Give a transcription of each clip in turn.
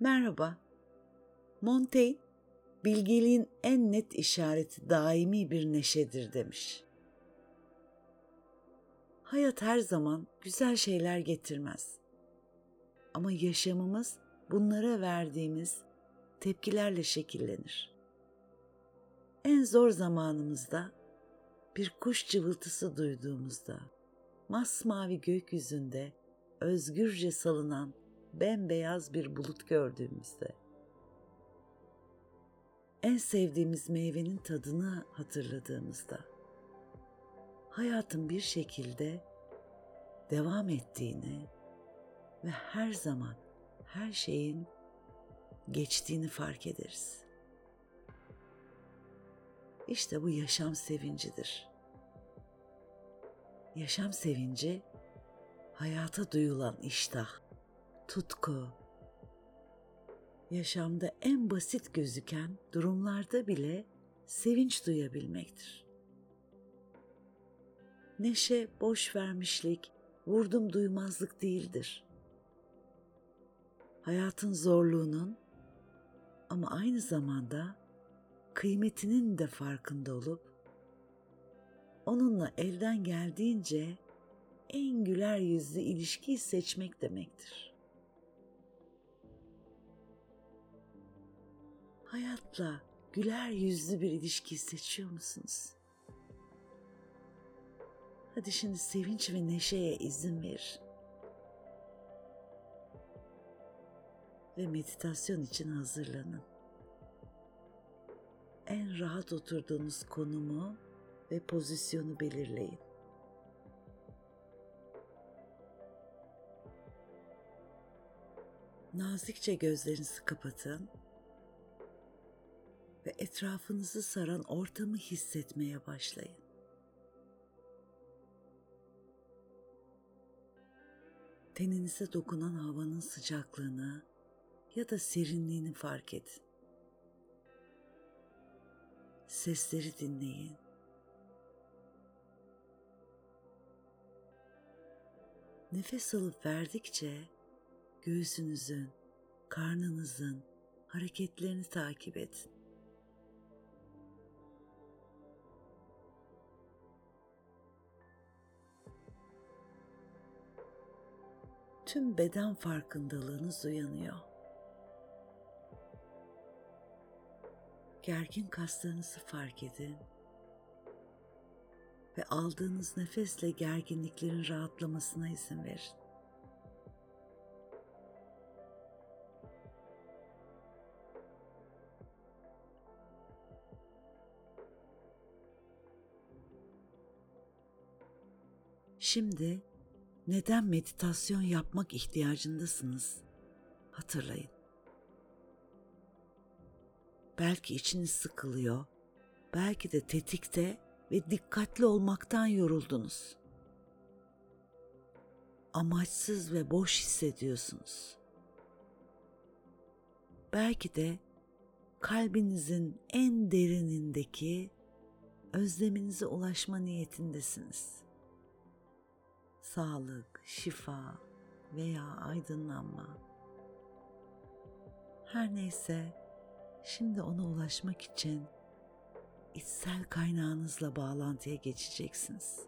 Merhaba. Montaigne, bilgeliğin en net işareti daimi bir neşedir demiş. Hayat her zaman güzel şeyler getirmez. Ama yaşamımız bunlara verdiğimiz tepkilerle şekillenir. En zor zamanımızda bir kuş cıvıltısı duyduğumuzda, masmavi gökyüzünde özgürce salınan bembeyaz bir bulut gördüğümüzde, en sevdiğimiz meyvenin tadını hatırladığımızda, hayatın bir şekilde devam ettiğini ve her zaman her şeyin geçtiğini fark ederiz. İşte bu yaşam sevincidir. Yaşam sevinci hayata duyulan iştah, tutku. Yaşamda en basit gözüken durumlarda bile sevinç duyabilmektir. Neşe boş vermişlik, vurdum duymazlık değildir. Hayatın zorluğunun ama aynı zamanda kıymetinin de farkında olup onunla elden geldiğince en güler yüzlü ilişkiyi seçmek demektir. Hayatla güler yüzlü bir ilişki seçiyor musunuz? Hadi şimdi sevinç ve neşeye izin ver. Ve meditasyon için hazırlanın. En rahat oturduğunuz konumu ve pozisyonu belirleyin. Nazikçe gözlerinizi kapatın ve etrafınızı saran ortamı hissetmeye başlayın. Teninize dokunan havanın sıcaklığını ya da serinliğini fark edin. Sesleri dinleyin. Nefes alıp verdikçe göğsünüzün, karnınızın hareketlerini takip edin. Tüm beden farkındalığınız uyanıyor. Gergin kaslarınızı fark edin ve aldığınız nefesle gerginliklerin rahatlamasına izin verin. Şimdi neden meditasyon yapmak ihtiyacındasınız? Hatırlayın. Belki içiniz sıkılıyor, belki de tetikte ve dikkatli olmaktan yoruldunuz. Amaçsız ve boş hissediyorsunuz. Belki de kalbinizin en derinindeki özleminize ulaşma niyetindesiniz sağlık, şifa veya aydınlanma. Her neyse şimdi ona ulaşmak için içsel kaynağınızla bağlantıya geçeceksiniz.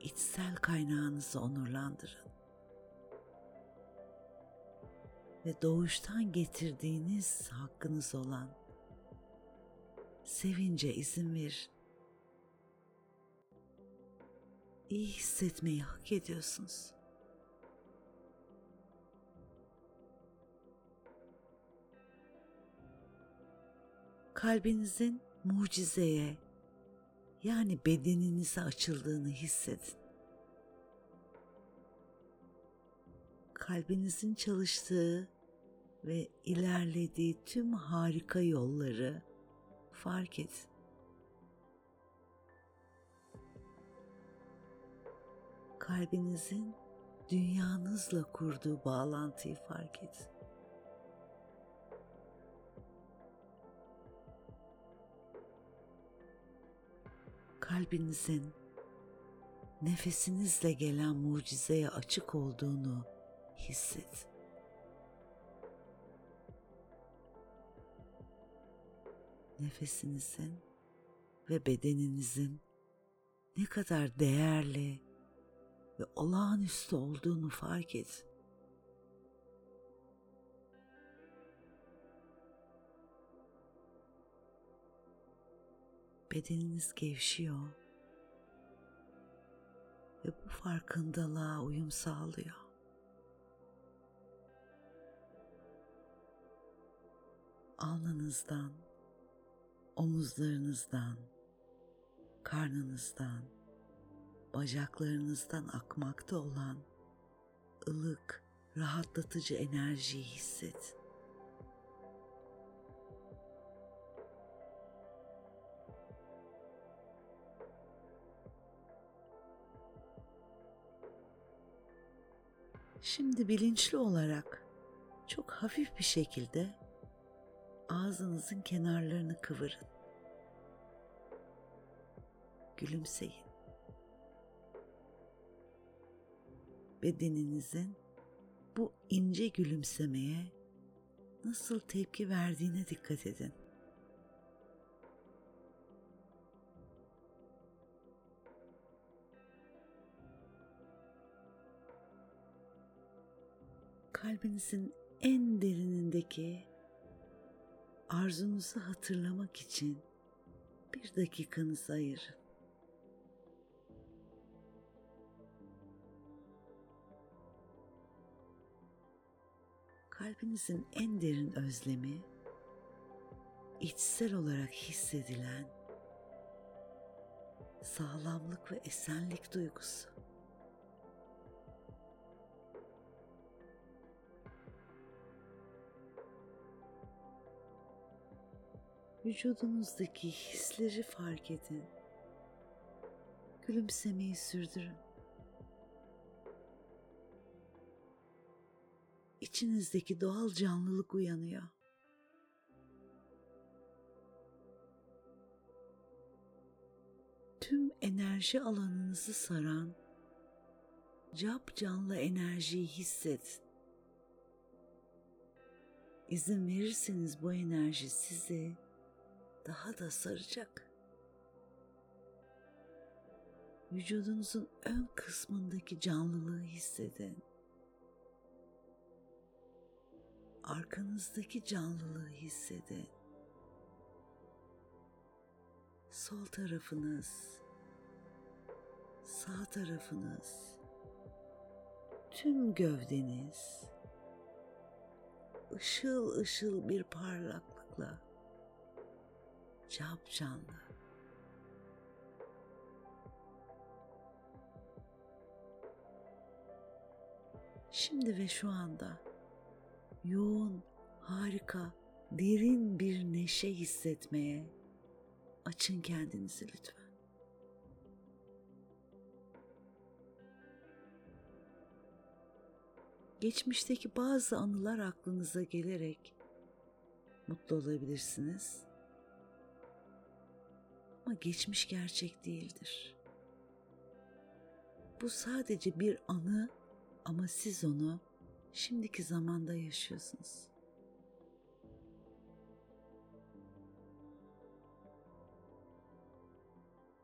İçsel kaynağınızı onurlandırın. Ve doğuştan getirdiğiniz hakkınız olan sevince izin verin. İyi hissetmeyi hak ediyorsunuz. Kalbinizin mucizeye yani bedeninize açıldığını hissedin. Kalbinizin çalıştığı ve ilerlediği tüm harika yolları fark edin. Kalbinizin dünyanızla kurduğu bağlantıyı fark edin. Kalbinizin nefesinizle gelen mucizeye açık olduğunu hisset. Nefesinizin ve bedeninizin ne kadar değerli ve olağanüstü olduğunu fark edin. Bedeniniz gevşiyor ve bu farkındalığa uyum sağlıyor. Alnınızdan, omuzlarınızdan, karnınızdan, bacaklarınızdan akmakta olan ılık, rahatlatıcı enerjiyi hissedin. Şimdi bilinçli olarak çok hafif bir şekilde ağzınızın kenarlarını kıvırın. Gülümseyin. Bedeninizin bu ince gülümsemeye nasıl tepki verdiğine dikkat edin. kalbinizin en derinindeki arzunuzu hatırlamak için bir dakikanızı ayırın. Kalbinizin en derin özlemi, içsel olarak hissedilen sağlamlık ve esenlik duygusu. Vücudunuzdaki hisleri fark edin. Gülümsemeyi sürdürün. İçinizdeki doğal canlılık uyanıyor. Tüm enerji alanınızı saran cap canlı enerjiyi hissedin. İzin verirseniz bu enerji sizi daha da saracak. Vücudunuzun ön kısmındaki canlılığı hissedin. Arkanızdaki canlılığı hissedin. Sol tarafınız, sağ tarafınız, tüm gövdeniz ışıl ışıl bir parlaklıkla cap canlı. Şimdi ve şu anda yoğun, harika, derin bir neşe hissetmeye açın kendinizi lütfen. Geçmişteki bazı anılar aklınıza gelerek mutlu olabilirsiniz. Ama geçmiş gerçek değildir. Bu sadece bir anı ama siz onu şimdiki zamanda yaşıyorsunuz.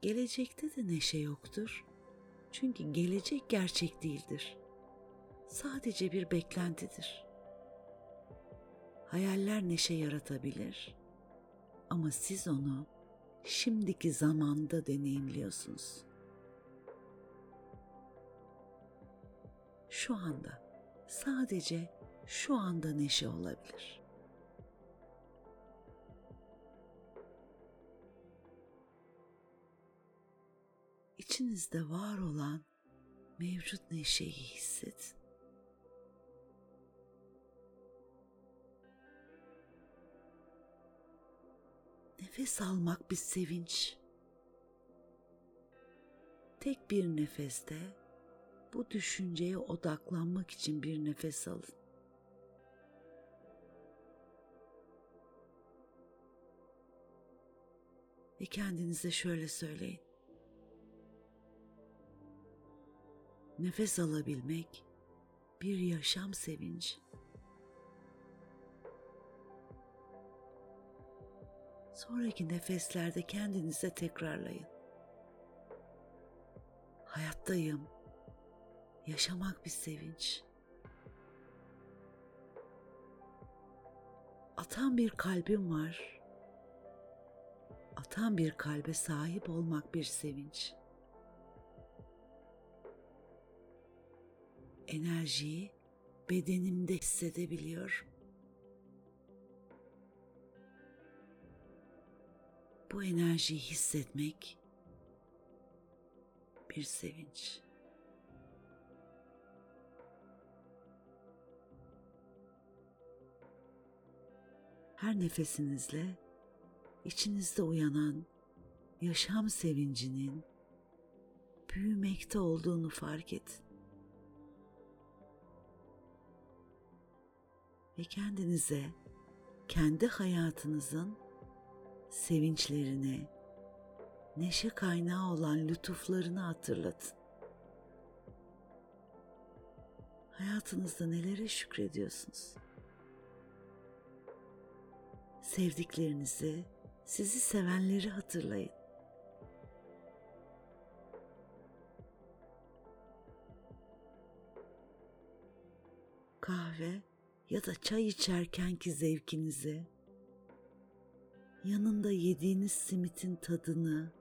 Gelecekte de neşe yoktur. Çünkü gelecek gerçek değildir. Sadece bir beklentidir. Hayaller neşe yaratabilir ama siz onu şimdiki zamanda deneyimliyorsunuz. Şu anda sadece şu anda neşe olabilir. İçinizde var olan mevcut neşeyi hissedin. Nefes almak bir sevinç. Tek bir nefeste bu düşünceye odaklanmak için bir nefes alın. Ve kendinize şöyle söyleyin. Nefes alabilmek bir yaşam sevinci. Sonraki nefeslerde kendinize tekrarlayın. Hayattayım. Yaşamak bir sevinç. Atan bir kalbim var. Atan bir kalbe sahip olmak bir sevinç. Enerjiyi bedenimde hissedebiliyorum. Bu enerjiyi hissetmek bir sevinç. Her nefesinizle içinizde uyanan yaşam sevincinin büyümekte olduğunu fark edin. Ve kendinize kendi hayatınızın sevinçlerini, neşe kaynağı olan lütuflarını hatırlatın. Hayatınızda nelere şükrediyorsunuz? Sevdiklerinizi, sizi sevenleri hatırlayın. Kahve ya da çay içerkenki zevkinizi, yanında yediğiniz simitin tadını,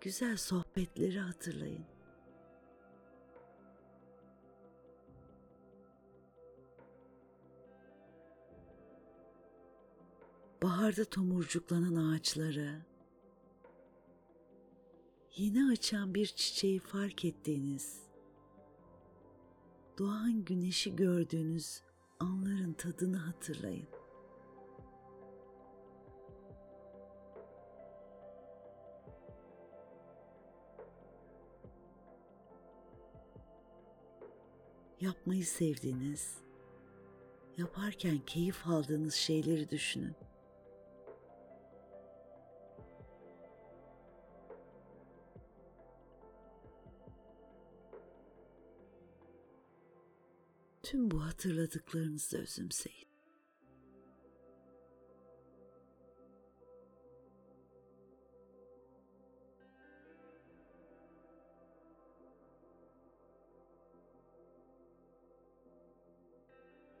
güzel sohbetleri hatırlayın. Baharda tomurcuklanan ağaçları, yeni açan bir çiçeği fark ettiğiniz, doğan güneşi gördüğünüz anların tadını hatırlayın. Yapmayı sevdiğiniz, yaparken keyif aldığınız şeyleri düşünün. Tüm bu hatırladıklarınızı özümseyin.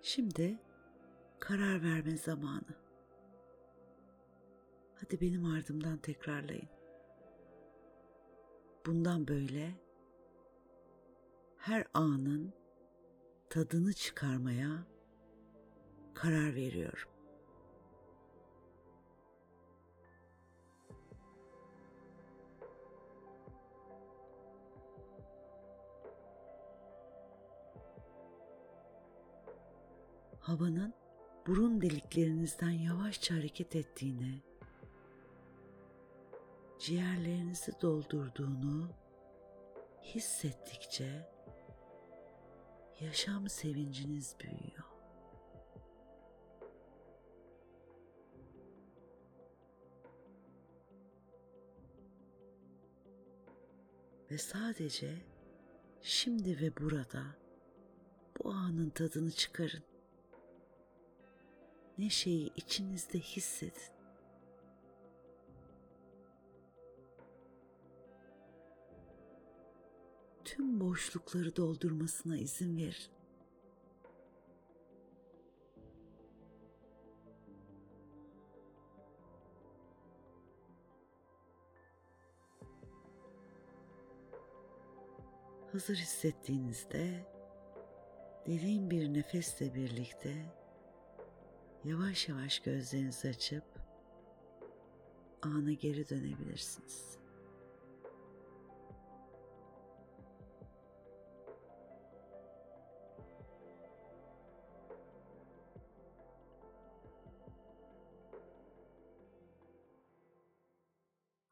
Şimdi karar verme zamanı. Hadi benim ardımdan tekrarlayın. Bundan böyle her anın tadını çıkarmaya karar veriyorum. Havanın burun deliklerinizden yavaşça hareket ettiğini, ciğerlerinizi doldurduğunu hissettikçe yaşam sevinciniz büyüyor. Ve sadece şimdi ve burada bu anın tadını çıkarın. Neşeyi içinizde hissedin. Tüm boşlukları doldurmasına izin verin. Hazır hissettiğinizde derin bir nefesle birlikte yavaş yavaş gözlerinizi açıp ana geri dönebilirsiniz.